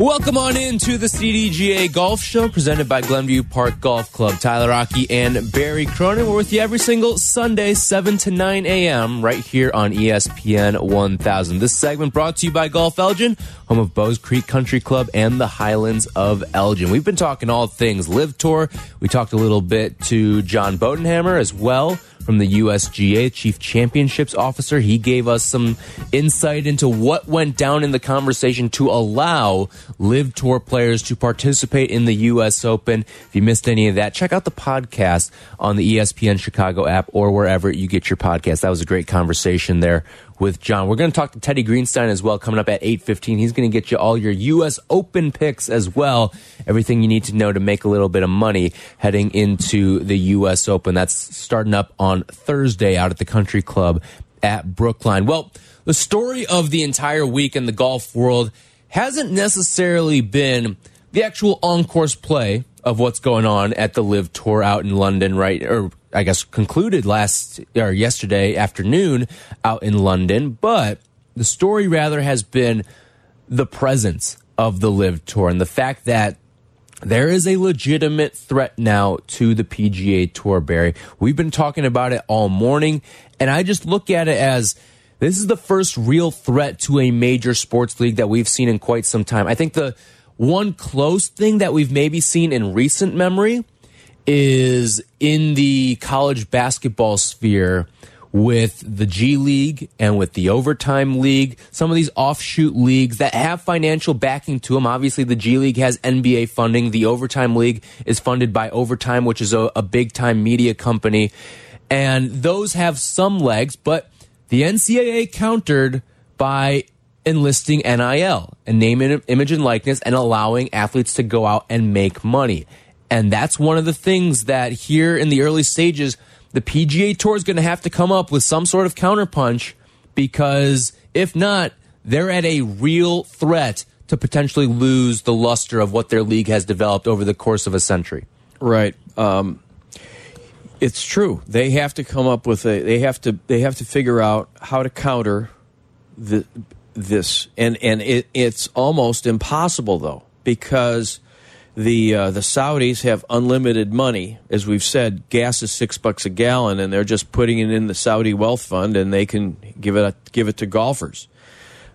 Welcome on into the CDGA Golf Show presented by Glenview Park Golf Club. Tyler Rocky and Barry Cronin. We're with you every single Sunday, 7 to 9 a.m. right here on ESPN 1000. This segment brought to you by Golf Elgin, home of Bowes Creek Country Club and the Highlands of Elgin. We've been talking all things LIV Tour. We talked a little bit to John Bodenhamer as well from the USGA Chief Championships Officer. He gave us some insight into what went down in the conversation to allow LIV Tour players to participate in the US Open. If you missed any of that, check out the podcast on the ESPN Chicago app or wherever you get your podcast. That was a great conversation there with John. We're going to talk to Teddy Greenstein as well coming up at 8:15. He's going to get you all your US Open picks as well. Everything you need to know to make a little bit of money heading into the US Open. That's starting up on Thursday out at the Country Club at Brookline. Well, the story of the entire week in the golf world hasn't necessarily been the actual on-course play of what's going on at the LIV Tour out in London, right? Or I guess concluded last or yesterday afternoon out in London, but the story rather has been the presence of the LIV Tour and the fact that there is a legitimate threat now to the PGA Tour, Barry. We've been talking about it all morning, and I just look at it as this is the first real threat to a major sports league that we've seen in quite some time. I think the one close thing that we've maybe seen in recent memory is in the college basketball sphere with the G League and with the Overtime League, some of these offshoot leagues that have financial backing to them. Obviously, the G League has NBA funding. The Overtime League is funded by Overtime, which is a, a big time media company. And those have some legs, but the NCAA countered by enlisting NIL and name, image, and likeness and allowing athletes to go out and make money. And that's one of the things that here in the early stages, the PGA Tour is going to have to come up with some sort of counterpunch because if not, they're at a real threat to potentially lose the luster of what their league has developed over the course of a century. Right. Um, it's true. They have to come up with a. They have to. They have to figure out how to counter the, this, and and it, it's almost impossible though because the uh, the Saudis have unlimited money. As we've said, gas is six bucks a gallon, and they're just putting it in the Saudi wealth fund, and they can give it give it to golfers.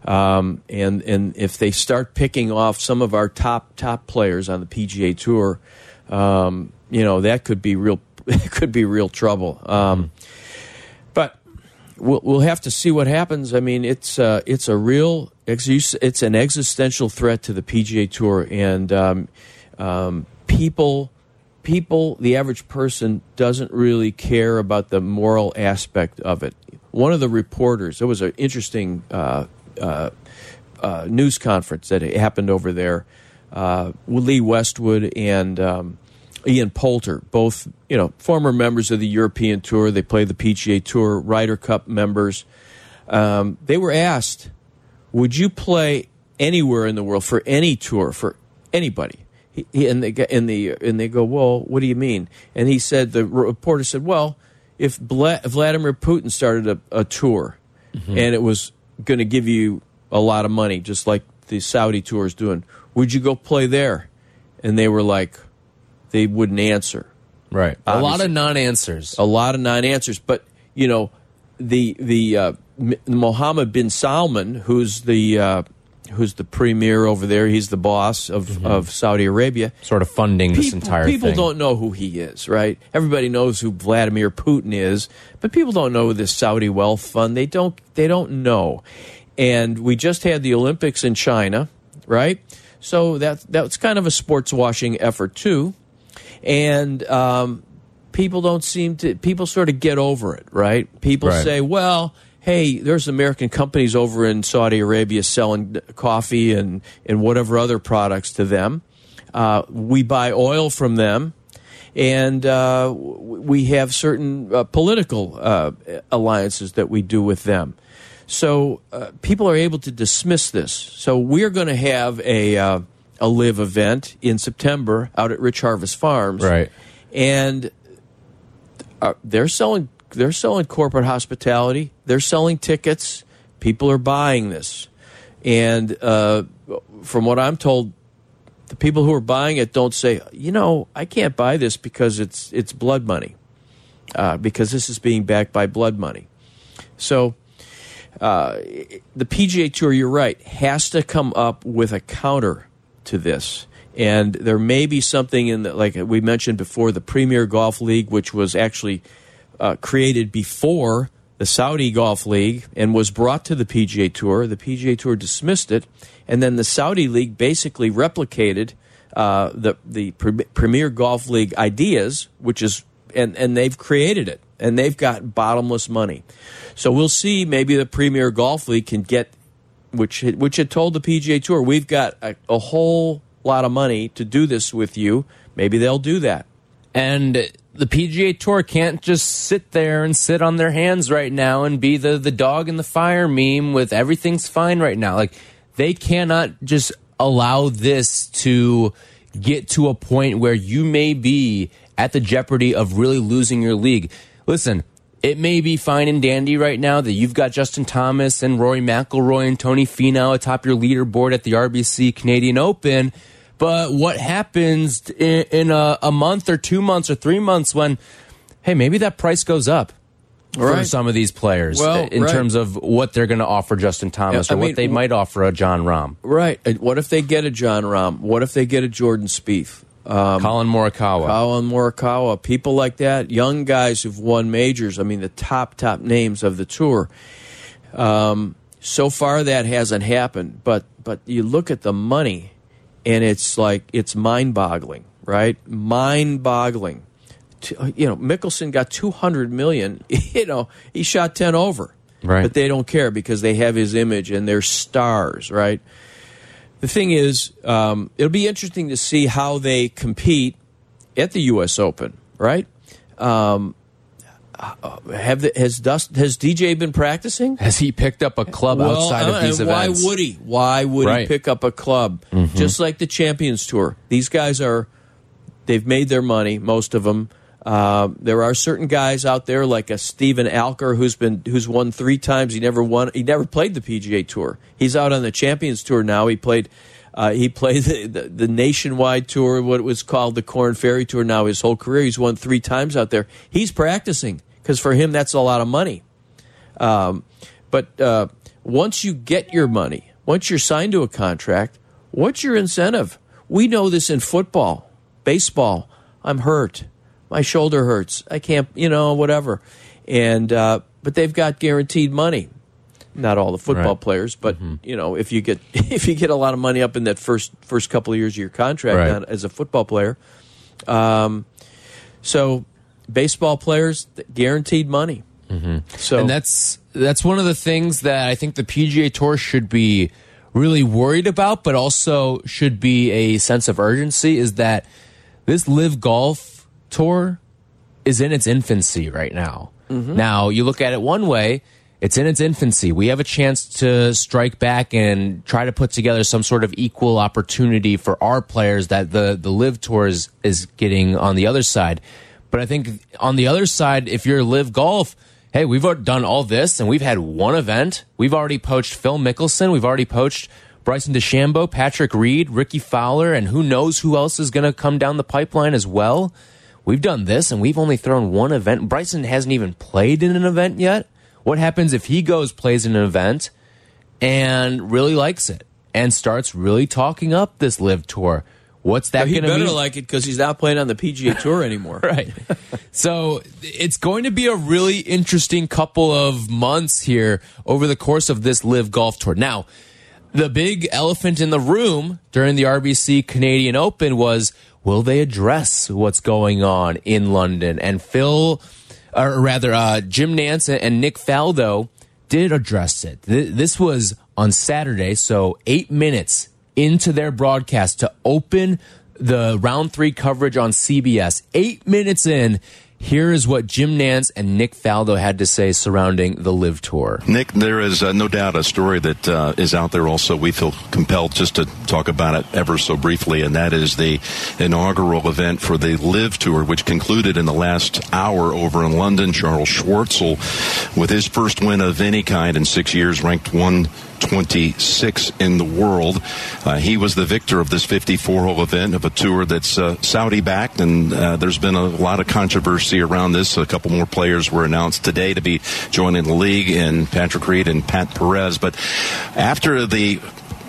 Um, and and if they start picking off some of our top top players on the PGA Tour, um, you know that could be real. Could be real trouble. Um, but we'll, we'll have to see what happens. I mean, it's uh, it's a real it's an existential threat to the PGA Tour, and um, people people the average person doesn't really care about the moral aspect of it. One of the reporters, it was an interesting uh, uh, uh, news conference that happened over there. Uh, Lee Westwood and um, Ian Poulter, both you know former members of the European Tour. They play the PGA Tour, Ryder Cup members. Um, they were asked, "Would you play anywhere in the world for any tour for anybody?" He, he, and they and the and they go, "Well, what do you mean?" And he said, the reporter said, "Well, if Bla- Vladimir Putin started a, a tour, and it was going to give you a lot of money, just like the Saudi tour is doing, would you go play there?" And they were like, they wouldn't answer. Right. A lot of non answers. A lot of non-answers, but you know, the the uh, Mohammed bin Salman, who's the uh, who's the premier over there, he's the boss of, of Saudi Arabia. Sort of funding this People, entire people thing. don't know who he is, right? Everybody knows who Vladimir Putin is, but people don't know this Saudi wealth fund. They don't. They don't know. And we just had the Olympics in China, right? So that that's kind of a sports washing effort too. And um, people don't seem to. People sort of get over it, right? People Right. say, well. Hey, there's American companies over in Saudi Arabia selling coffee and, and whatever other products to them. Uh, we buy oil from them, and uh, we have certain uh, political uh, alliances that we do with them. So uh, people are able to dismiss this. So we're going to have a uh, a LIV event in September out at Rich Harvest Farms, Right. And uh, they're selling they're selling corporate hospitality. They're selling tickets. People are buying this, and uh, from what I'm told, the people who are buying it don't say, you know, I can't buy this because it's it's blood money, uh, because this is being backed by blood money. So uh, the PGA Tour, you're right, has to come up with a counter to this. And there may be something in the, like we mentioned before, the Premier Golf League, which was actually uh, created before the Saudi Golf League and was brought to the PGA Tour. The PGA Tour dismissed it, and then the Saudi League basically replicated uh, the the Pre- Premier Golf League ideas, which is and and they've created it, and they've got bottomless money. So we'll see. Maybe the Premier Golf League can get, which which had told the PGA Tour, we've got a, a whole lot of money to do this with you. Maybe they'll do that. And the PGA Tour can't just sit there and sit on their hands right now and be the the dog in the fire meme with everything's fine right now. Like they cannot just allow this to get to a point where you may be at the jeopardy of really losing your league. Listen, it may be fine and dandy right now that you've got Justin Thomas and Rory McIlroy and Tony Finau atop your leaderboard at the RBC Canadian Open. But what happens in, in a, a month or two months or three months when, hey, maybe that price goes up for Right. some of these players Well, in right. terms of what they're going to offer Justin Thomas Yeah, or what they might offer a Jon Rahm, Right. What if they get a Jon Rahm? What if they get a Jordan Spieth? Um, Collin Morikawa. Collin Morikawa, people like that, young guys who've won majors. I mean, the top top names of the tour. Um, so far, that hasn't happened. But but you look at the money, and it's like it's mind boggling, right? Mind boggling. You know, Mickelson got two hundred million. You know, he shot ten over. Right. But they don't care because they have his image and they're stars, right? The thing is, um, it'll be interesting to see how they compete at the U.S. Open, right? Um, have the, has Dust has DJ been practicing? Has he picked up a club outside uh, of these and why events? would he? Why would Right. he pick up a club? Just like the Champions Tour, these guys are they've made their money. Most of them. Uh, there are certain guys out there like a Steven Alker who's been who's won three times. He never won. He never played the PGA Tour. He's out on the Champions Tour now. He played. Uh, he played the, the, the nationwide tour, what was called the Korn Ferry Tour. Now his whole career, he's won three times out there. He's practicing because for him that's a lot of money. Um, but uh, once you get your money, once you're signed to a contract, what's your incentive? We know this in football, baseball. I'm hurt. My shoulder hurts. I can't, you know, whatever. And uh, but they've got guaranteed money. Not all the football Right. players, but you know, if you get if you get a lot of money up in that first first couple of years of your contract Right. as a football player, um, so baseball players guaranteed money. Mm-hmm. So and that's that's one of the things that I think the PGA Tour should be really worried about, but also should be a sense of urgency. Is that this LIV Golf Tour is in its infancy right now. Now you look at it one way. It's in its infancy. We have a chance to strike back and try to put together some sort of equal opportunity for our players that the the LIV Tour is, is getting on the other side. But I think on the other side, if you're LIV Golf, hey, we've done all this and we've had one event. We've already poached Phil Mickelson. We've already poached Bryson DeChambeau, Patrick Reed, Rickie Fowler, and who knows who else is going to come down the pipeline as well. We've done this and we've only thrown one event. Bryson hasn't even played in an event yet. What happens if he goes, plays in an event, and really likes it and starts really talking up this LIV tour? What's that he going to better like it because he's not playing on the PGA Tour anymore. right. so it's going to be a really interesting couple of months here over the course of this LIV golf tour. Now, the big elephant in the room during the RBC Canadian Open was will they address what's going on in London? And Phil, or rather, uh, Jim Nantz and Nick Faldo did address it. Th- This was on Saturday, so eight minutes into their broadcast to open the round three coverage on CBS. Eight minutes in, here is what Jim Nantz and Nick Faldo had to say surrounding the LIV Tour. Nick, there is uh, no doubt a story that uh, is out there also. We feel compelled just to talk about it ever so briefly, and that is the inaugural event for the LIV Tour, which concluded in the last hour over in London. Charl Schwartzel, with his first win of any kind in six years, ranked one 26 in the world. Uh, he was the victor of this 54 hole event of a tour that's uh, Saudi backed, and uh, there's been a lot of controversy around this. A couple more players were announced today to be joining the league, and Patrick Reed and Pat Perez. But after the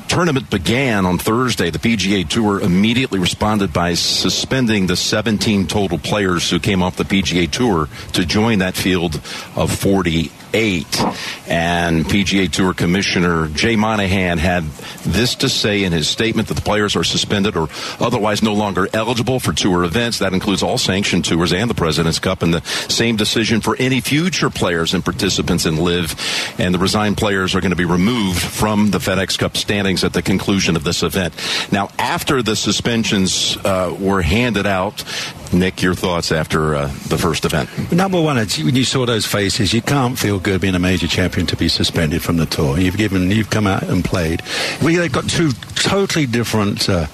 tournament began on Thursday, the PGA Tour immediately responded by suspending the 17 total players who came off the PGA Tour to join that field of 40 eight. And PGA Tour Commissioner Jay Monahan had this to say in his statement that the players are suspended or otherwise no longer eligible for tour events. That includes all sanctioned tours and the President's Cup, and the same decision for any future players and participants in LIV. And the resigned players are going to be removed from the FedEx Cup standings at the conclusion of this event. Now, after the suspensions uh, were handed out, Nick, your thoughts after uh, the first event? Number one, when you saw those faces, you can't feel good being a major champion to be suspended from the tour. You've given, you've come out and played. We have got two totally different. Uh,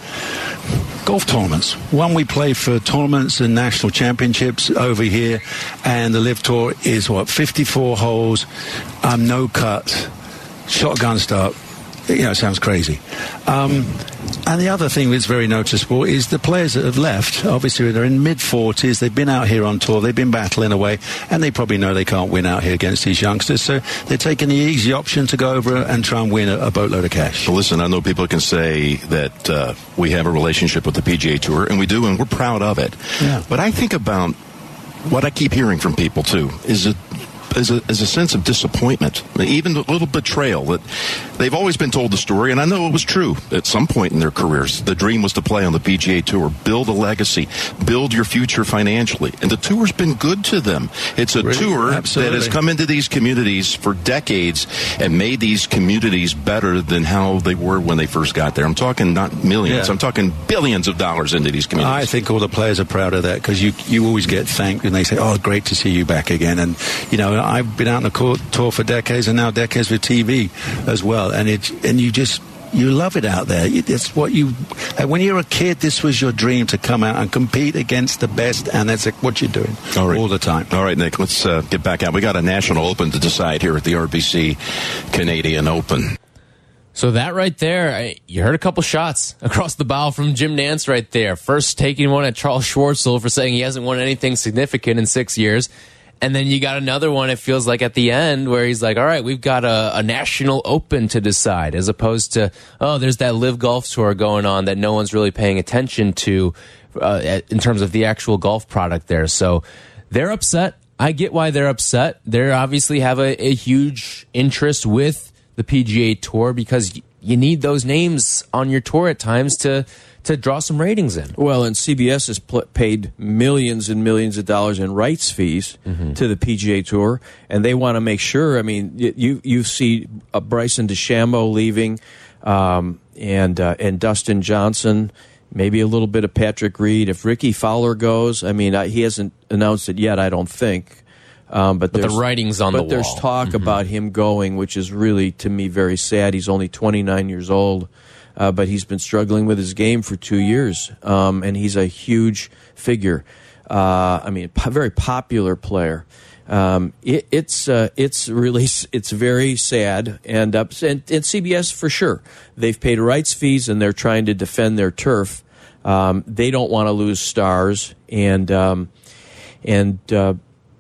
golf tournaments. One we play for tournaments and national championships over here, and the LIV Tour is what 54 holes, um, no cut, shotgun start. You know, it sounds crazy. Um, and the other thing that's very noticeable is the players that have left, obviously they're in mid 40s, they've been out here on tour, they've been battling away, and they probably know they can't win out here against these youngsters. So they're taking the easy option to go over and try and win a, a boatload of cash. Well, listen, I know people can say that uh, we have a relationship with the PGA Tour, and we do, and we're proud of it. Yeah. But I think about what I keep hearing from people, too, is it as a, as a sense of disappointment, even a little betrayal that they've always been told the story, and I know it was true at some point in their careers. The dream was to play on the PGA Tour, build a legacy, build your future financially, and the tour's been good to them. It's a Really? tour Absolutely. that has come into these communities for decades and made these communities better than how they were when they first got there. I'm talking not millions, Yeah. I'm talking billions of dollars into these communities. I think all the players are proud of that because you you always get thanked and they say, "Oh, great to see you back again." And you know, I've been out on the court tour for decades and now decades with TV as well, and it and you just. You love it out there. It's what you. When you're a kid, this was your dream to come out and compete against the best, and that's what you're doing All right. all the time. All right, Nick, let's uh, get back out. We got a national open to decide here at the RBC Canadian Open. So that right there, I, you heard a couple shots across the bow from Jim Nantz right there. First taking one at Charl Schwartzel for saying he hasn't won anything significant in six years. And then you got another one, it feels like at the end, where he's like, all right, we've got a, a national open to decide, as opposed to, oh, there's that LIV golf tour going on that no one's really paying attention to uh, in terms of the actual golf product there. So they're upset. I get why they're upset. They obviously have a, a huge interest with the PGA Tour because you need those names on your tour at times to to draw some ratings in. Well, and CBS has pl- paid millions and millions of dollars in rights fees to the PGA Tour, and they want to make sure. I mean, you you see uh, Bryson DeChambeau leaving, um, and uh, and Dustin Johnson, maybe a little bit of Patrick Reed. If Rickie Fowler goes, I mean, uh, he hasn't announced it yet. I don't think. Um, but the there's- writing's on but the there's wall. talk about him going, which is really to me very sad. He's only 29 years old, uh, but he's been struggling with his game for two years, um, and he's a huge figure. Uh, I mean, a very popular player. Um, it, it's uh, it's really it's very sad, and, uh, and and CBS for sure they've paid rights fees and they're trying to defend their turf. Um, they don't want to lose stars, and um, and uh,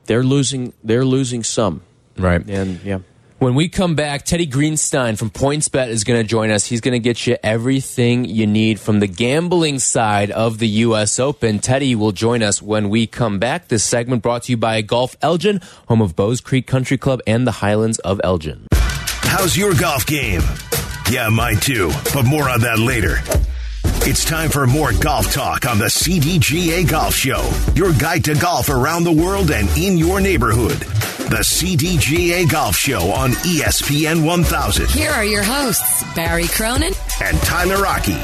they're losing they're losing some. Right. And yeah. When we come back, Teddy Greenstein from PointsBet is going to join us. He's going to get you everything you need from the gambling side of the U.S. Open. Teddy will join us when we come back. This segment brought to you by Golf Elgin, home of Bowes Creek Country Club and the Highlands of Elgin. How's your golf game? Yeah, mine too, but more on that later. It's time for more golf talk on the CDGA Golf Show, your guide to golf around the world and in your neighborhood. The CDGA Golf Show on ESPN 1000 Here are your hosts, Barry Cronin and Tyler Rocky.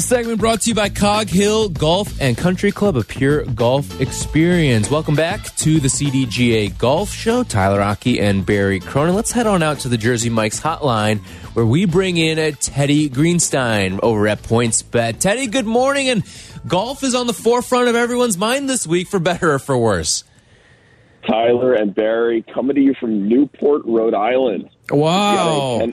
This segment brought to you by Cog Hill Golf and Country Club, a pure golf experience. Welcome back to the CDGA Golf Show. Tyler Aki and Barry Cronin. Let's head on out to the Jersey Mike's hotline where we bring in a Teddy Greenstein over at PointsBet. Teddy, good morning. And golf is on the forefront of everyone's mind this week, for better or for worse. Tyler and Barry coming to you from Newport, Rhode Island. Wow.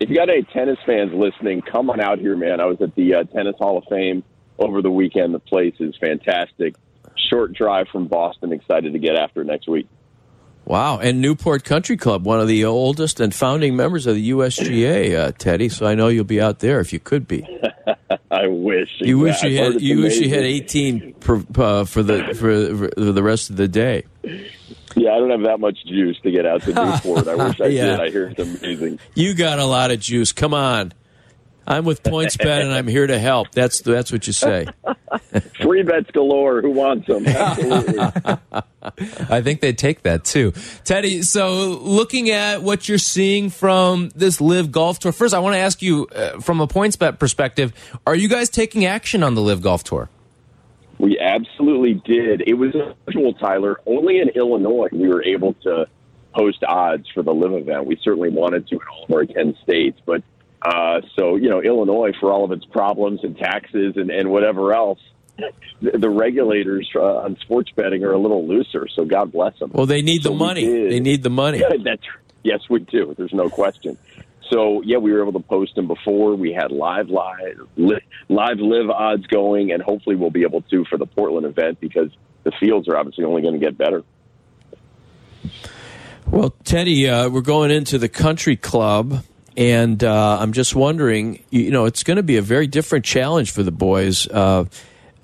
If you got any tennis fans listening, come on out here, man. I was at the uh, Tennis Hall of Fame over the weekend. The place is fantastic. Short drive from Boston. Excited to get after it next week. Wow. And Newport Country Club, one of the oldest and founding members of the USGA, uh, Teddy. So I know you'll be out there if you could be. I wish. You wish you had. You wish you had 18 per, uh, for the for, for the rest of the day. Yeah, I don't have that much juice to get out to Newport. I wish I Yeah. did. I hear it's amazing. You got a lot of juice. Come on. I'm with points bet, and I'm here to help. That's that's what you say. Free bets galore. Who wants them? Absolutely. I think they'd take that too. Teddy, so looking at what you're seeing from this LIV Golf Tour, first I want to ask you uh, from a points bet perspective, are you guys taking action on the LIV Golf Tour? We absolutely did. It was unusual, Tyler. Only in Illinois we were able to post odds for the LIV event. We certainly wanted to in all of our 10 states, but uh, so, you know, Illinois, for all of its problems and taxes and, and whatever else, the, the regulators uh, on sports betting are a little looser. So God bless them. Well, they need So the money. They need the money. That's yes, we do. There's no question. So yeah, we were able to post them before. We had live live li- live live odds going, and hopefully we'll be able to for the Portland event because the fields are obviously only going to get better. Well, Teddy, uh, we're going into the country club, and uh, I'm just wondering. You, you know, it's going to be a very different challenge for the boys. Uh,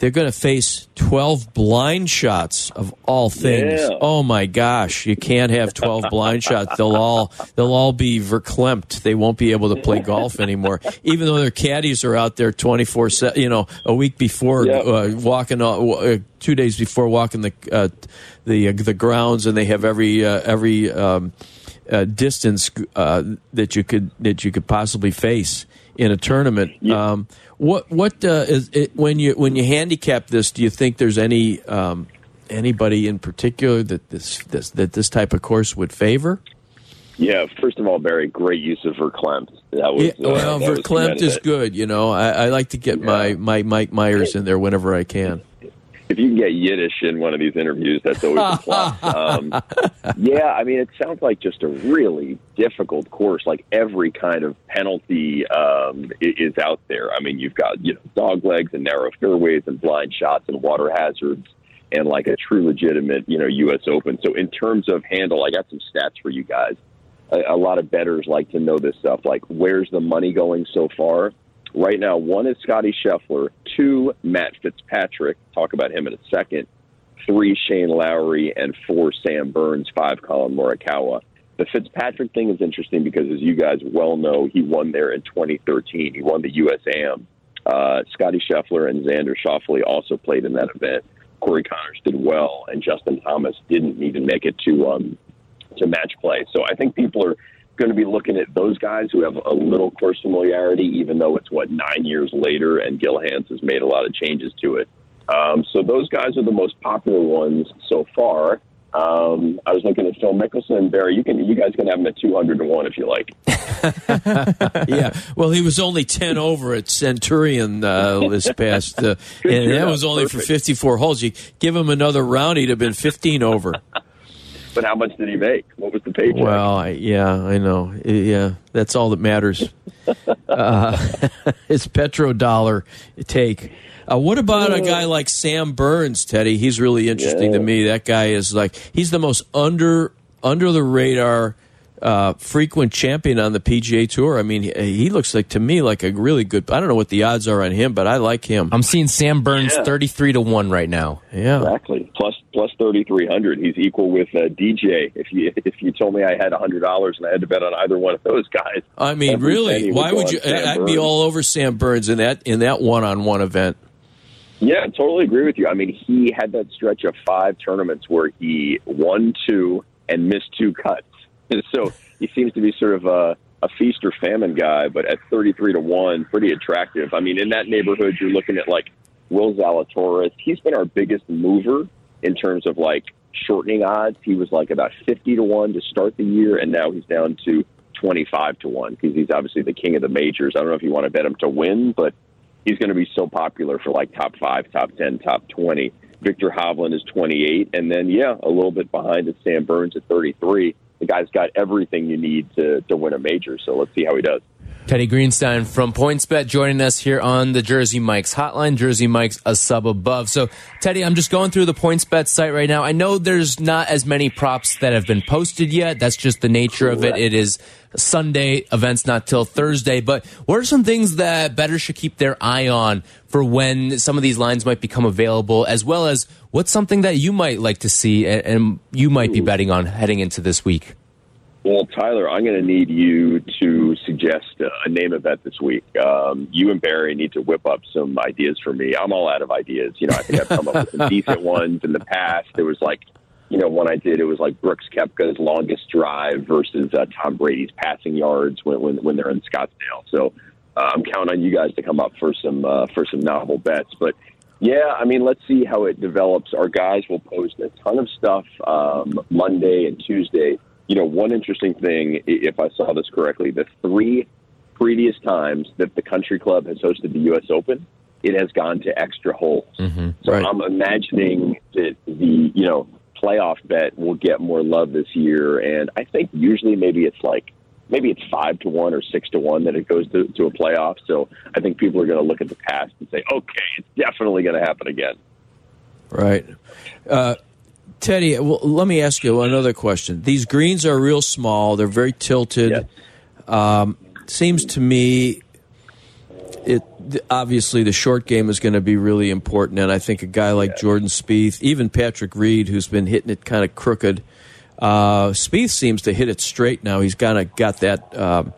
they're going to face 12 blind shots of all things. Yeah. Oh my gosh, you can't have 12 blind shots. They'll all they'll all be verklempt. They won't be able to play golf anymore. Even though their caddies are out there 24 se- you know, a week before Yeah. uh, walking uh, uh, 2 days before walking the uh, the uh, the grounds and they have every uh, every um, uh, distance uh, that you could that you could possibly face in a tournament. Um, what what uh, is it, when you when you handicap this? Do you think there's any um, anybody in particular that this, this that this type of course would favor? Yeah, first of all, Barry, great use of verklempt. That was Yeah, well, uh, verklempt is good. You know, I, I like to get my, my Mike Myers in there whenever I can. If you can get Yiddish in one of these interviews, that's always a plus. Um, yeah, I mean, it sounds like just a really difficult course. Like every kind of penalty um, is out there. I mean, you've got you know dog legs and narrow fairways and blind shots and water hazards and like a true legitimate you know U.S. Open. So in terms of handle, I got some stats for you guys. A, a lot of bettors like to know this stuff. Like, where's the money going so far? Right now, one is Scottie Scheffler, two Matt Fitzpatrick. Talk about him in a second. Three Shane Lowry and four Sam Burns. Five Collin Morikawa. The Fitzpatrick thing is interesting because, as you guys well know, he won there in 2013. He won the USAM. Uh, Scottie Scheffler and Xander Schauffele also played in that event. Corey Conners did well, and Justin Thomas didn't even make it to um, to match play. So I think people are going to be looking at those guys who have a little course familiarity, even though it's what nine years later, and Gil Hanse has made a lot of changes to it. Um, so those guys are the most popular ones so far. Um, I was looking at Phil Mickelson and Barry. You can, you guys can have him at two hundred and one if you like. yeah. Well, he was only 10 over at Centurion uh, this past, uh, and that was only for 54 holes. You give him another round, he'd have been 15 over. But how much did he make? What was the paycheck? Well, I, yeah, I know. Yeah, that's all that matters. uh, it's petrodollar take. Uh, what about a guy like Sam Burns, Teddy? He's really interesting to me. That guy is like he's the most under under the radar uh, frequent champion on the PGA Tour. I mean, he, he looks like to me like a really good. I don't know what the odds are on him, but I like him. I'm seeing Sam Burns Yeah. 33 to 1 right now. yeah. Exactly. Plus plus thirty three hundred. He's equal with uh, DJ. If you if you told me I had hundred dollars and I had to bet on either one of those guys, I mean, really, penny why would you? Sam I'd be all over Sam Burns in that in that one on one event. Yeah, I totally agree with you. I mean, he had that stretch of five tournaments where he won two and missed two cuts. And so he seems to be sort of a, a feast or famine guy, but at 33 to 1, pretty attractive. I mean, in that neighborhood, you're looking at like Will Zalatoris. He's been our biggest mover in terms of like shortening odds. He was like about 50 to 1 to start the year, and now he's down to 25 to 1 because he's obviously the king of the majors. I don't know if you want to bet him to win, but he's going to be so popular for like top five, top 10, top 20. Viktor Hovland is 28. And then, yeah, a little bit behind is Sam Burns at 33. The guy's got everything you need to, to win a major. So let's see how he does. Teddy Greenstein from PointsBet joining us here on the Jersey Mike's hotline. Jersey Mike's a sub above. So, Teddy, I'm just going through the PointsBet site right now. I know there's not as many props that have been posted yet. That's just the nature of it. It is Sunday, events not till Thursday. But what are some things that bettors should keep their eye on for when some of these lines might become available, as well as what's something that you might like to see and you might be betting on heading into this week? Well, Tyler, I'm going to need you to suggest a name of bet this week. Um, you and Barry need to whip up some ideas for me. I'm all out of ideas. You know, I think I've come up with some decent ones in the past. There was like, you know, one I did. It was like Brooks Koepka's longest drive versus uh, Tom Brady's passing yards when when, when they're in Scottsdale. So uh, I'm counting on you guys to come up for some uh, for some novel bets. But yeah, I mean, let's see how it develops. Our guys will post a ton of stuff um, Monday and Tuesday you know, one interesting thing, if I saw this correctly, the three previous times that the country club has hosted the U.S. Open, it has gone to extra holes. Mm-hmm. So Right. I'm imagining that the, you know, playoff bet will get more love this year. And I think usually maybe it's like, maybe it's five to one or six to one that it goes to, to a playoff. So I think people are going to look at the past and say, okay, it's definitely going to happen again. Right. Uh, Teddy, well, let me ask you another question. These greens are real small. They're very tilted. Yes. Um, seems to me, it obviously the short game is going to be really important, and I think a guy like Jordan Spieth, even Patrick Reed, who's been hitting it kind of crooked, uh, Spieth seems to hit it straight now. He's kind of got that um,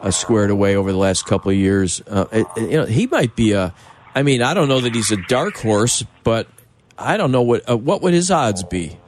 uh, squared away over the last couple of years. Uh, you know, he might be a. I mean, I don't know that he's a dark horse, but I don't know what uh, what would his odds be.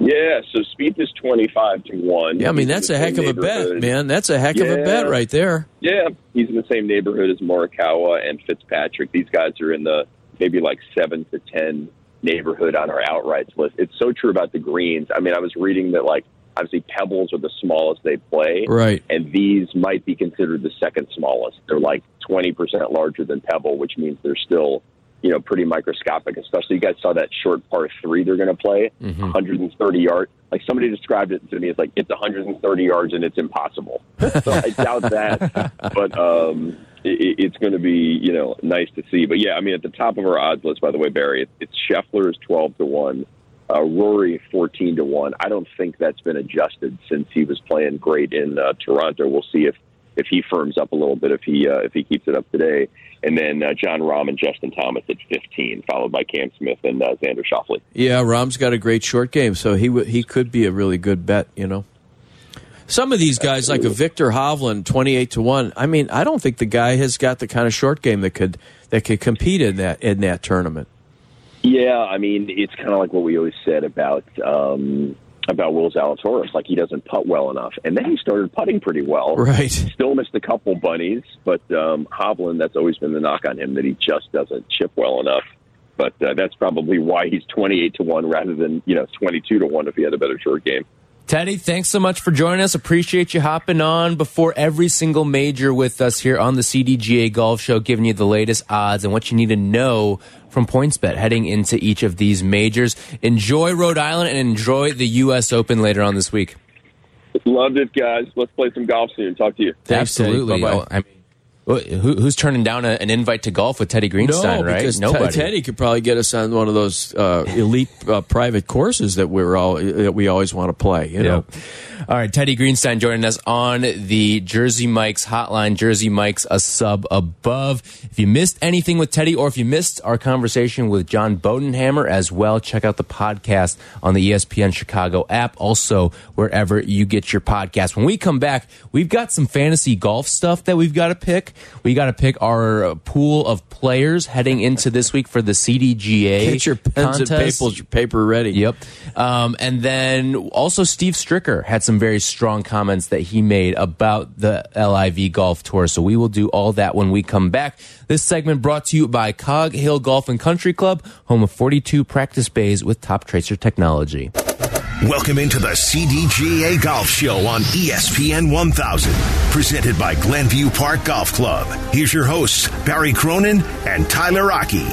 Yeah, so Spieth is 25 to 1. Yeah, I mean that's a heck of a bet, man. That's a heck of a bet right there. Yeah, he's in the same neighborhood as Morikawa and Fitzpatrick. These guys are in the maybe like seven to ten neighborhood on our outrights list. It's so true about the greens. I mean, I was reading that like obviously pebbles are the smallest they play, Right. And these might be considered the second smallest. They're like twenty percent larger than pebble, which means they're still you know pretty microscopic. Especially you guys saw that short par three they're going to play, 130 yards. Like somebody described it to me as like it's 130 yards and it's impossible. so I doubt that, but um, it, it's going to be you know nice to see. But yeah, I mean at the top of our odds list, by the way, Barry, it's, it's Scheffler is 12 to one. Uh, Rory 14 to 1. I don't think that's been adjusted since he was playing great in uh, Toronto. We'll see if if he firms up a little bit if he uh, if he keeps it up today. And then uh, Jon Rahm and Justin Thomas at 15, followed by Cam Smith and uh, Xander Schauffele. Yeah, Rahm's got a great short game, so he w- he could be a really good bet. You know, some of these guys like a Viktor Hovland, twenty eight to one. I mean, I don't think the guy has got the kind of short game that could that could compete in that in that tournament. Yeah, I mean, it's kind of like what we always said about um, about Will Zalatoris. Like he doesn't putt well enough, and then he started putting pretty well. Right. Still missed a couple bunnies, but um, Hovland. That's always been the knock on him that he just doesn't chip well enough. But uh, that's probably why he's twenty-eight to one rather than you know twenty-two to one if he had a better short game. Teddy, thanks so much for joining us. Appreciate you hopping on before every single major with us here on the CDGA Golf Show, giving you the latest odds and what you need to know from PointsBet heading into each of these majors. Enjoy Rhode Island and enjoy the U.S. Open later on this week. Loved it, guys. Let's play some golf soon. Talk to you. Thanks, Teddy. Oh, Absolutely. Bye-bye. I mean, who, who's turning down a, an invite to golf with Teddy Greenstein, no, right? because Nobody. Teddy could probably get us on one of those uh, elite uh, private courses that we're all that we always want to play. You know, Yep. All right, Teddy Greenstein joining us on the Jersey Mike's hotline. Jersey Mike's a sub above. If you missed anything with Teddy, or if you missed our conversation with John Bodenhamer as well, check out the podcast on the ESPN Chicago app. Also, wherever you get your podcast. When we come back, we've got some fantasy golf stuff that we've got to pick, We got to pick our uh, pool of players heading into this week for the CDGA. Get your pens contest. and papers, your paper ready. Yep. Um, and then also Steve Stricker had some very strong comments that he made about the LIV Golf Tour. So we will do all that when we come back. This segment brought to you by Cog Hill Golf and Country Club, home of 42 practice bays with top tracer technology. Welcome into the CDGA Golf Show on ESPN 1000, presented by Glenview Park Golf Club. Here's your hosts, Barry Cronin and Tyler Rocky.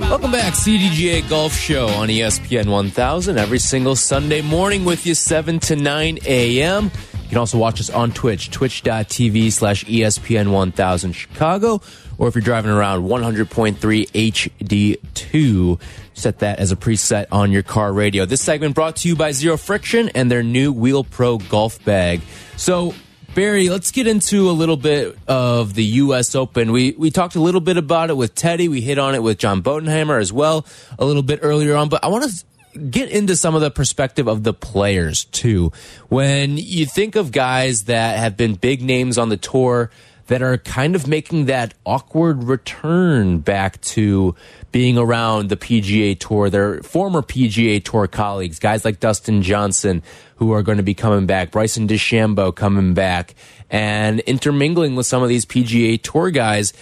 Welcome back, CDGA Golf Show on ESPN 1000 every single Sunday morning with you 7 to 9 a.m. You can also watch us on Twitch, twitch.tv slash E ESPN 1000 Chicago, or if you're driving around 100.3 HD2, set that as a preset on your car radio. This segment brought to you by Zero Friction and their new Wheel Pro golf bag. So, Barry, let's get into a little bit of the U.S. Open. We we talked a little bit about it with Teddy. We hit on it with John Bodenhamer as well a little bit earlier on. But I want to get into some of the perspective of the players too. When you think of guys that have been big names on the tour that are kind of making that awkward return back to being around the PGA Tour, their former PGA Tour colleagues, guys like Dustin Johnson, who are going to be coming back, Bryson DeChambeau coming back, and intermingling with some of these PGA Tour guys.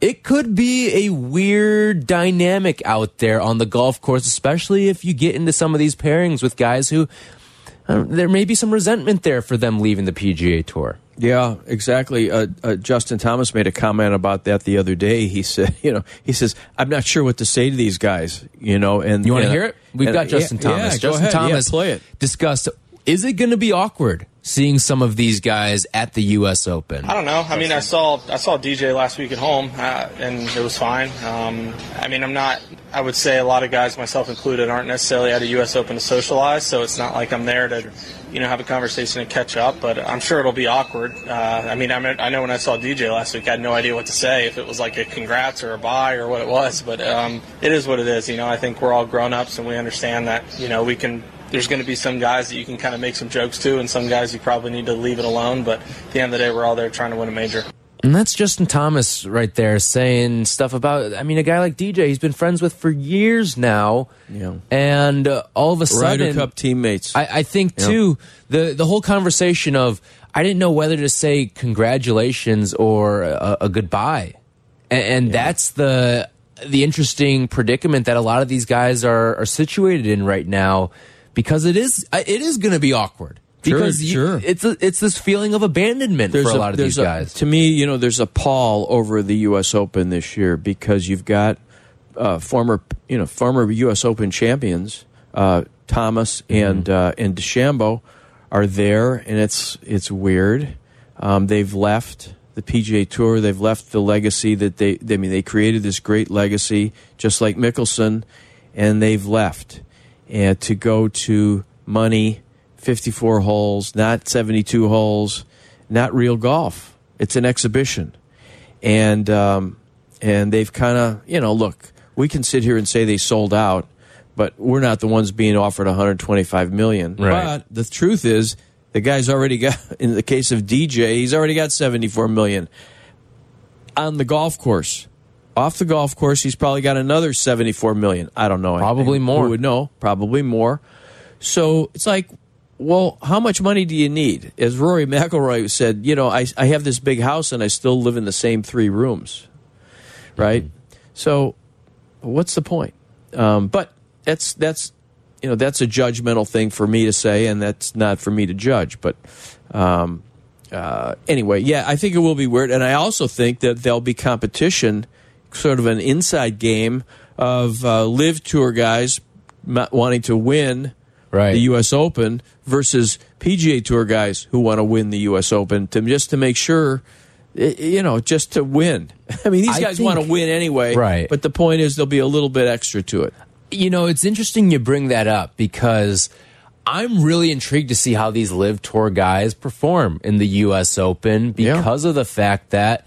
It could be a weird dynamic out there on the golf course, especially if you get into some of these pairings with guys who uh, there may be some resentment there for them leaving the PGA Tour. Yeah, exactly. Uh, uh, Justin Thomas made a comment about that the other day. He said, you know, he says, I'm not sure what to say to these guys, you know. And You want to hear it? We've and- got Justin yeah, Thomas. Yeah, Justin ahead. Yeah, Thomas play it. discussed is it going to be awkward seeing some of these guys at the U.S. Open? I don't know. I mean, I saw I saw DJ last week at home, uh, and it was fine. Um, I mean, I'm not. I would say a lot of guys, myself included, aren't necessarily at a U.S. Open to socialize. So it's not like I'm there to, you know, have a conversation and catch up. But I'm sure it'll be awkward. Uh, I mean, I, mean, I know when I saw DJ last week, I had no idea what to say. If it was like a congrats or a bye or what it was. But um, it is what it is. You know, I think we're all grown ups and we understand that. You know, we can there's going to be some guys that you can kind of make some jokes to, and some guys you probably need to leave it alone. But at the end of the day, we're all there trying to win a major. And that's Justin Thomas right there saying stuff about. I mean, a guy like DJ, he's been friends with for years now. Yeah. And uh, all of a sudden, Ryder sudden, Cup teammates. I, I think too the the whole conversation of I didn't know whether to say congratulations or a, a goodbye, and, and that's the the interesting predicament that a lot of these guys are are situated in right now because it is it is going to be awkward Sure, because you- sure. it's a, it's this feeling of abandonment for a, lot of there's these a- guys. to me, you know, there's a pall over the U.S. Open this year because you've got uh, former, you know, former U.S. Open champions, uh, Thomas and uh, and DeChambeau are there, and it's it's weird. Um, they've left the PGA Tour. They've left the legacy that they. I mean, they created this great legacy, just like Mickelson, and they've left, and to go to money, fifty-four holes, not seventy-two holes, not real golf. It's an exhibition, and um, and they've kind of you know look. We can sit here and say they sold out, but we're not the ones being offered 125 million. Right. But the truth is, the guy's already got. In the case of DJ, he's already got 74 million on the golf course. Off the golf course, he's probably got another 74 million. I don't know. Probably more. Who would know? Probably more. So it's like, well, how much money do you need? As Rory McIlroy said, you know, I, I have this big house and I still live in the same three rooms, right? So, what's the point? Um, but that's that's you know that's a judgmental thing for me to say, and that's not for me to judge. But um, uh, anyway, yeah, I think it will be weird, and I also think that there'll be competition, sort of an inside game of uh, LIV tour guys wanting to win Right. the U.S. Open versus PGA Tour guys who want to win the U.S. Open to just to make sure, you know, just to win. I mean, these I guys think- want to win anyway, Right. But the point is, there'll be a little bit extra to it. You know, it's interesting you bring that up because I'm really intrigued to see how these LIV tour guys perform in the U.S. Open Yeah. because of the fact that,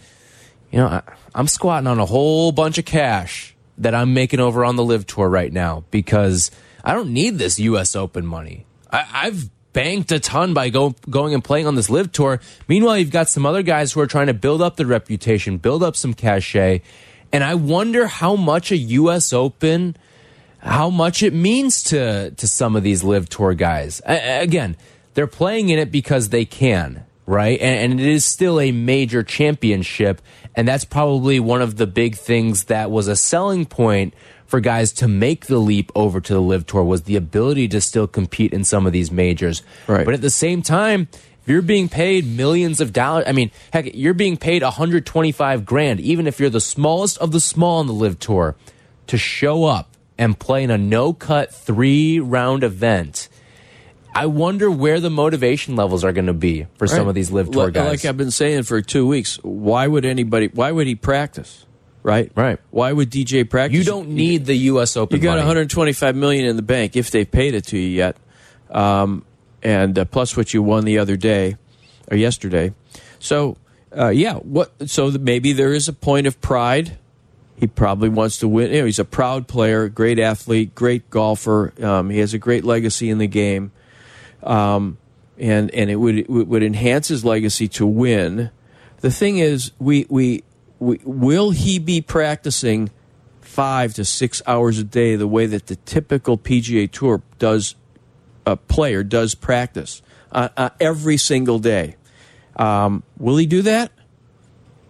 you know, I, I'm squatting on a whole bunch of cash that I'm making over on the LIV tour right now because I don't need this U.S. Open money. I, I've banked a ton by go, going and playing on this LIV tour. Meanwhile, you've got some other guys who are trying to build up their reputation, build up some cachet. And I wonder how much a U.S. Open, how much it means to to some of these LIV tour guys. A again, they're playing in it because they can, right? And, and it is still a major championship, and that's probably one of the big things that was a selling point for guys to make the leap over to the LIV tour was the ability to still compete in some of these majors. Right. But at the same time, if you're being paid millions of dollars, I mean, heck, you're being paid 125 grand, even if you're the smallest of the small on the LIV tour, to show up and play in a no cut three round event. I wonder where the motivation levels are going to be for some of these LIV tour guys. Like I've been saying for two weeks, why would anybody? Why would he practice? Right, Right. Why would DJ practice? you don't need the U.S. Open. You got money. 125 million in the bank if they've paid it to you yet, um, and uh, plus what you won the other day or yesterday. So uh, yeah, what? So maybe there is a point of pride. He probably wants to win. You know, he's a proud player, great athlete, great golfer. Um, he has a great legacy in the game, um, and and it would it would enhance his legacy to win. The thing is, we we, we will he be practicing five to six hours a day the way that the typical PGA Tour does a player does practice uh, uh, every single day. Um, will he do that,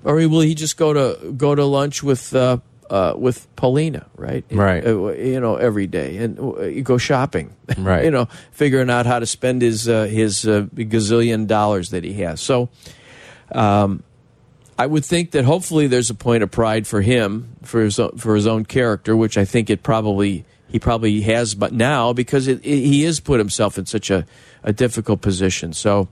or will he just go to go to lunch with uh, uh, with Paulina, right? Right. Uh, you know, every day, and you go shopping, Right. you know, figuring out how to spend his uh, his uh, gazillion dollars that he has. So. Um, I would think that hopefully there's a point of pride for him for his own, for his own character, which I think it probably he probably has, but now because it, it, he has put himself in such a, a difficult position. So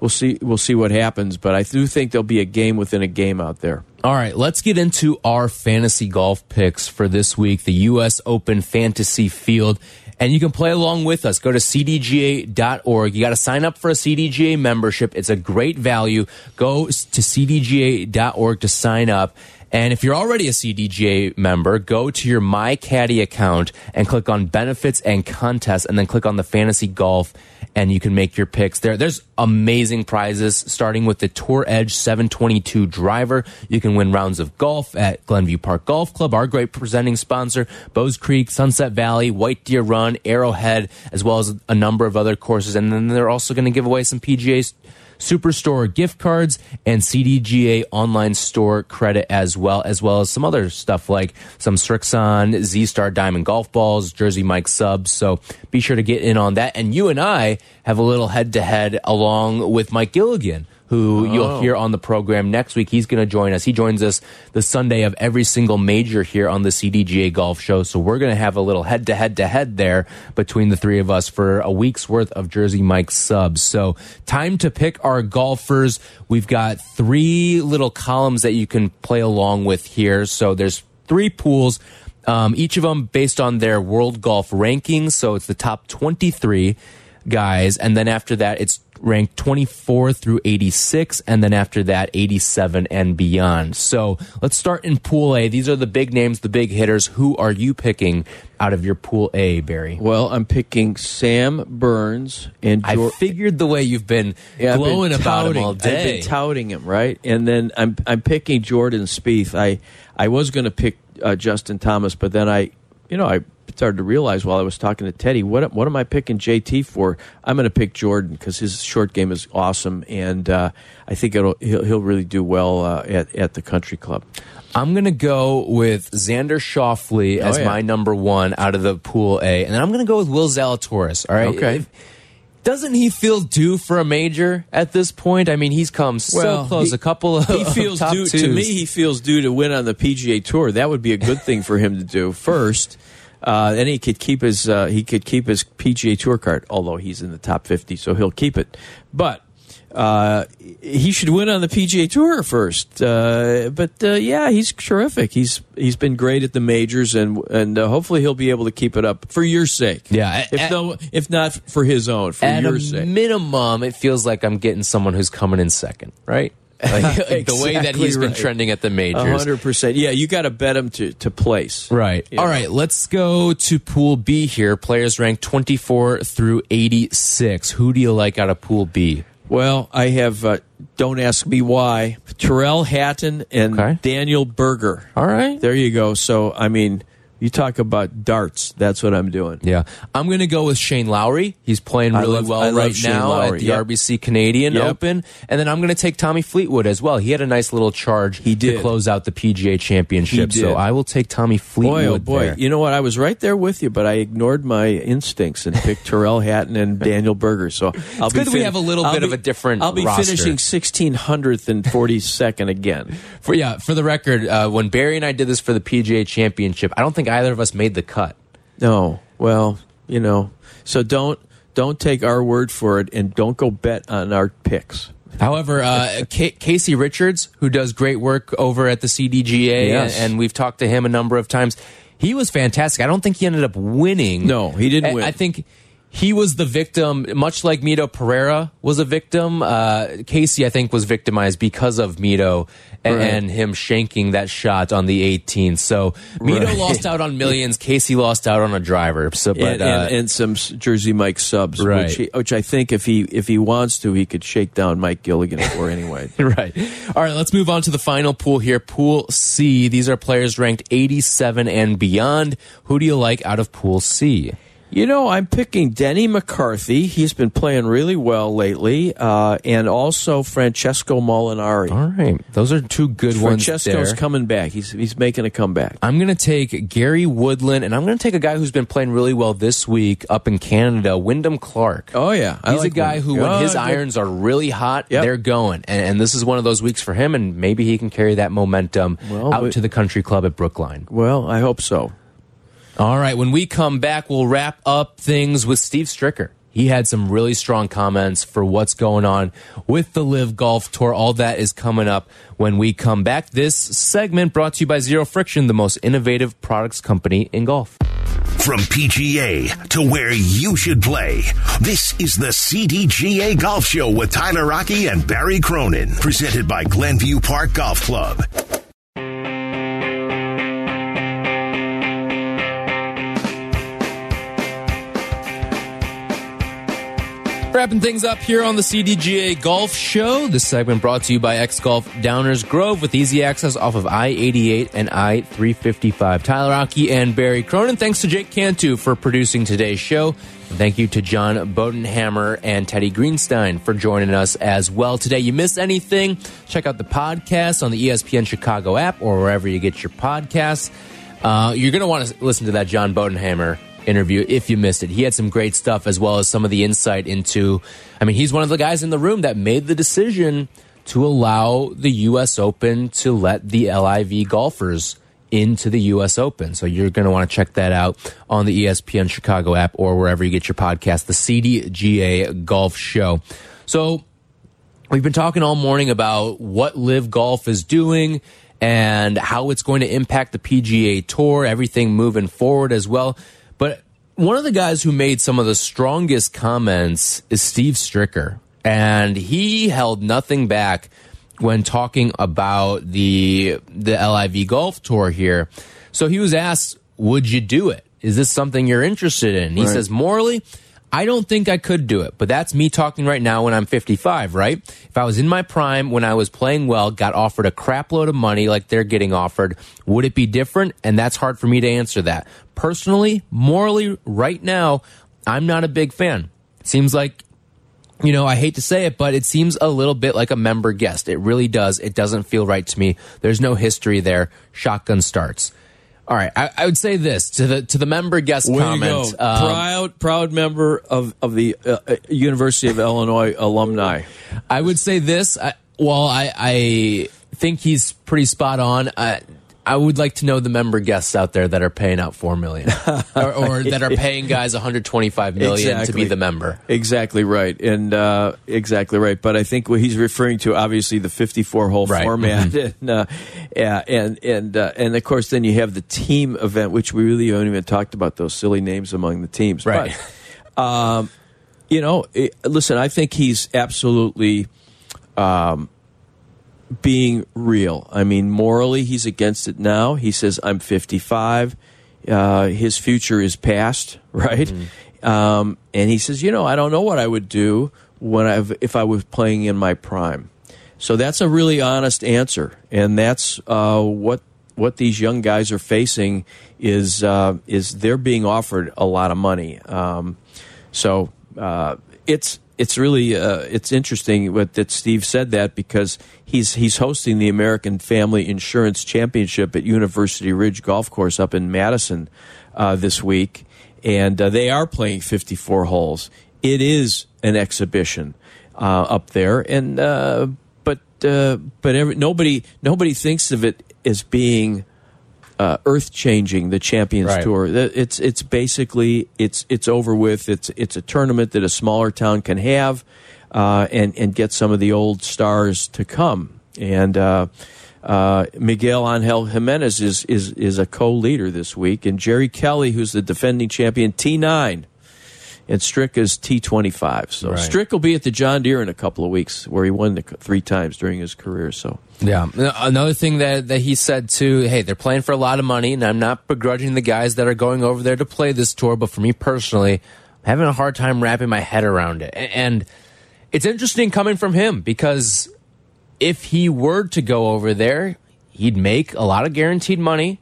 we'll see we'll see what happens, but I do think there'll be a game within a game out there. All right, let's get into our fantasy golf picks for this week, the U.S. Open Fantasy Field. And you can play along with us. Go to cdga.org. You got to sign up for a CDGA membership. It's a great value. Go to cdga.org to sign up. And if you're already a CDGA member, go to your MyCaddy account and click on benefits and contests and then click on the fantasy golf and you can make your picks there. There's amazing prizes starting with the Tour Edge 722 driver. You can win rounds of golf at Glenview Park Golf Club, our great presenting sponsor, Bowes Creek, Sunset Valley, White Deer Run, Arrowhead, as well as a number of other courses. And then they're also going to give away some PGA Superstore gift cards and CDGA online store credit as well, as well as some other stuff like some Srixon, Z Star Diamond golf balls, Jersey Mike subs. So be sure to get in on that. And you and I have a little head to head along with Mike Gilligan. Who you'll hear on the program next week. He's going to join us. He joins us the Sunday of every single major here on the CDGA Golf Show. So we're going to have a little head to head to head there between the three of us for a week's worth of Jersey Mike subs. So time to pick our golfers. We've got three little columns that you can play along with here. So there's three pools. Um, each of them based on their world golf rankings. So it's the top 23 guys. And then after that, it's ranked 24 through 86. And then after that, 87 and beyond. So let's start in Pool A. These are the big names, the big hitters. Who are you picking out of your Pool A, Barry? Well, I'm picking Sam Burns and I figured the way you've been Yeah, I've been glowing about him touting- all I've been touting him, right? And then I'm I'm picking Jordan Spieth. I I was going to pick uh, Justin Thomas, but then I, you know, I started to realize while I was talking to Teddy, what what am I picking JT for? I'm going to pick Jordan because his short game is awesome, and uh, I think it'll he'll, he'll really do well uh, at at the country club. I'm going to go with Xander Schauffele as Oh, yeah. my number one out of the Pool A. And then I'm going to go with Will Zalatoris. All right. Okay. If- doesn't he feel due for a major at this point? I mean, he's come so close. he- a couple of he feels due twos. to me. He feels due to win on the PGA Tour. That would be a good thing for him to do first. Uh, then he could keep his uh, he could keep his PGA Tour card, although he's in the top fifty, so he'll keep it. But uh, he should win on the PGA Tour first. Uh, but uh, yeah, he's terrific. He's he's been great at the majors, and and uh, hopefully he'll be able to keep it up for your sake. Yeah, if at- no, if not for his own, for At your a sake. minimum, it feels like I'm getting someone who's coming in second, right? Like, the way that Exactly he's been right. trending at the majors. hundred percent. Yeah, you got to bet him to to place. Right. You All right. Let's go to Pool B here. Players ranked 24 through 86. Who do you like out of Pool B? Well, I have. Uh, don't ask me why. Tyrrell Hatton and Okay. Daniel Berger. All right. There you go. So I mean, you talk about darts. That's what I'm doing. Yeah. I'm going to go with Shane Lowry. He's playing really love- well right Shane now Lowry. at the Yep. RBC Canadian Yep. Open. And then I'm going to take Tommy Fleetwood as well. He had a nice little charge He did. to close out the PGA Championship. So. I will take Tommy Fleetwood. Boy, oh boy! there. You know what? I was right there with you, but I ignored my instincts and picked Tyrrell Hatton and Daniel Berger. So I'll It's be good we have a little I'll bit of a different I'll be roster. finishing sixteen hundredth and forty second again. For yeah, for the record, uh, when Barry and I did this for the PGA Championship, I don't think either of us made the cut. No, well, you know, so don't don't take our word for it, and don't go bet on our picks. However, uh, Ca Casey Richards, who does great work over at the CDGA, Yes. and, and we've talked to him a number of times, he was fantastic. I don't think he ended up winning. No, he didn't I, win. I think he was the victim, much like Mito Pereira was a victim. Uh, Casey, I think, was victimized because of Mito and, Right. and him shanking that shot on the 18th. So Mito Right. lost out on millions. Casey lost out on a driver. So, but and, uh, and, and some Jersey Mike subs, Right. which, he, which I think if he if he wants to, he could shake down Mike Gilligan for anyway. right. All right, let's move on to the final pool here. Pool C. These are players ranked 87 and beyond. Who do you like out of Pool C? You know, I'm picking Denny McCarthy. He's been playing really well lately, uh, and also Francesco Molinari. All right. Those are two good ones Francesco's coming back. He's he's making a comeback. I'm going to take Gary Woodland, and I'm going to take a guy who's been playing really well this week up in Canada, Wyndham Clark. Oh yeah, I He's like a guy who, when Oh, his irons are really hot, Yep. they're going. And, and this is one of those weeks for him, and maybe he can carry that momentum Well, out to the country club at Brookline. Well, I hope so. All right, when we come back, we'll wrap up things with Steve Stricker. He had some really strong comments for what's going on with the LIV Golf Tour. All that is coming up when we come back. This segment brought to you by Zero Friction, the most innovative products company in golf. From PGA to where you should play, this is the CDGA Golf Show with Tyler Rocky and Barry Cronin, presented by Glenview Park Golf Club. Wrapping things up here on the CDGA Golf Show. This segment brought to you by X Golf Downers Grove with easy access off of I 88 and I 355. Tyler Rocky and Barry Cronin. Thanks to Jake Cantu for producing today's show. Thank you to John Bodenhamer and Teddy Greenstein for joining us as well today. You missed anything? Check out the podcast on the ESPN Chicago app or wherever you get your podcasts. Uh, you're going to want to listen to that John Bodenhamer interview if you missed it. He had some great stuff as well as some of the insight into. I mean, he's one of the guys in the room that made the decision to allow the U.S. Open to let the LIV golfers into the U.S. Open. So you're going to want to check that out on the ESPN Chicago app or wherever you get your podcast, the CDGA Golf Show. So We've been talking all morning about what LIV Golf is doing and how it's going to impact the PGA Tour, everything moving forward as well. One of the guys who made some of the strongest comments is Steve Stricker. And he held nothing back when talking about the the LIV Golf Tour here. So he was asked, "Would you do it? Is this something you're interested in?" He says, "Morally, I don't think I could do it, but that's me talking right now when I'm 55, right? If I was in my prime when I was playing well, got offered a crap load of money like they're getting offered, would it be different? And that's hard for me to answer that. Personally, morally, right now, I'm not a big fan. Seems like you know, I hate to say it, but it seems a little bit like a member guest. It really does. It doesn't feel right to me. There's no history there. Shotgun starts. All right, I, I would say this to the to the member guest Way comment. um, proud, proud member of of the uh, uh, University of Illinois alumni. I would say this. I, well, I, I think he's pretty spot on. I, I would like to know the member guests out there that are paying out four million, or, or that are paying guys 125 million to be the member. Exactly right, and uh, exactly right. But I think what he's referring to, obviously, the fifty-four hole Right. format, and uh, yeah, and and uh, and of course, then you have the team event, which we really haven't even talked about those silly names among the teams, Right. But, um, you know, it, listen, I think he's absolutely. Um, being real. I mean, morally, he's against it now. He says, "I'm 55. Uh, his future is past, right?" Mm-hmm. Um, and he says, "You know, I don't know what I would do when I've, if I was playing in my prime." So that's a really honest answer, and that's uh, what what these young guys are facing is uh, is they're being offered a lot of money. Um, so uh, it's it's really uh, it's interesting what, that Steve said that because he's he's hosting the American Family Insurance Championship at University Ridge Golf Course up in Madison uh, this week, and uh, they are playing 54 holes. It is an exhibition uh, up there, and uh, but uh, but every, nobody nobody thinks of it as being uh, earth changing the Champions Right. Tour. It's it's basically it's it's over with. It's it's a tournament that a smaller town can have, uh, and and get some of the old stars to come. And uh, uh, Miguel Angel Jimenez is is is a co-leader this week, and Jerry Kelly, who's the defending champion, T nine. And Strick is T25. So Right. Strick will be at the John Deere in a couple of weeks, where he won the, three times during his career. So Yeah. Another thing that, that he said too, hey, they're playing for a lot of money, and I'm not begrudging the guys that are going over there to play this tour, but for me personally, I'm having a hard time wrapping my head around it. And it's interesting coming from him because if he were to go over there, he'd make a lot of guaranteed money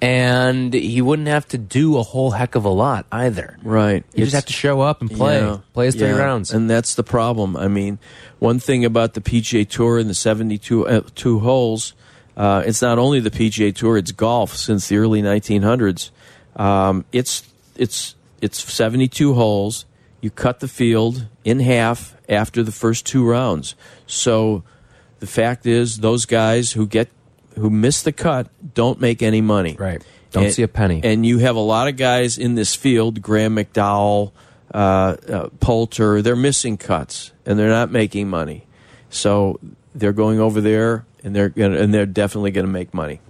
and he wouldn't have to do a whole heck of a lot either. Right. You just have to show up and play, Yeah, play his three yeah, rounds. and that's the problem. I mean, one thing about the PGA Tour and the seventy-two uh, two holes, uh, it's not only the PGA Tour; it's golf since the early nineteen hundreds. Um, it's it's it's seventy-two holes. You cut the field in half after the first two rounds. So the fact is, those guys who get who miss the cut don't make any money. Right. Don't And- see a penny. And you have a lot of guys in this field, Graeme McDowell, uh, uh, Poulter, they're missing cuts and they're not making money. So they're going over there and they're gonna, and they're definitely going to make money.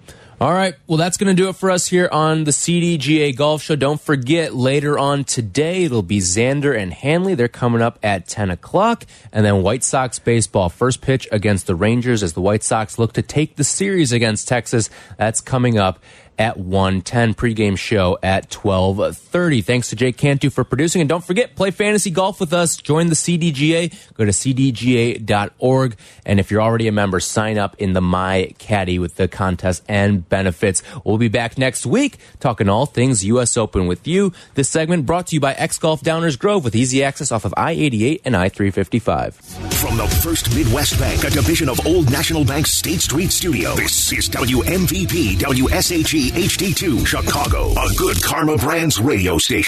All right. Well, that's going to do it for us here on the CDGA Golf Show. Don't forget, later on today, it'll be Xander and Hanley. They're coming up at 10 o'clock. And then White Sox baseball. First pitch against the Rangers as the White Sox look to take the series against Texas. That's coming up at 110 pregame show at 1230 thanks to jake cantu for producing. And don't forget play fantasy golf with us. Join the cdga go to cdga.org and if you're already a member sign up in the my caddy with the contest and benefits. We'll be back next week talking all things us open with you. This segment brought to you by x golf downers grove with easy access off of i-88 and i-355 From the First Midwest Bank, a division of Old National Bank's State Street studio, this is WMVP WSHE HD2 Chicago, a good Karma Brands radio station.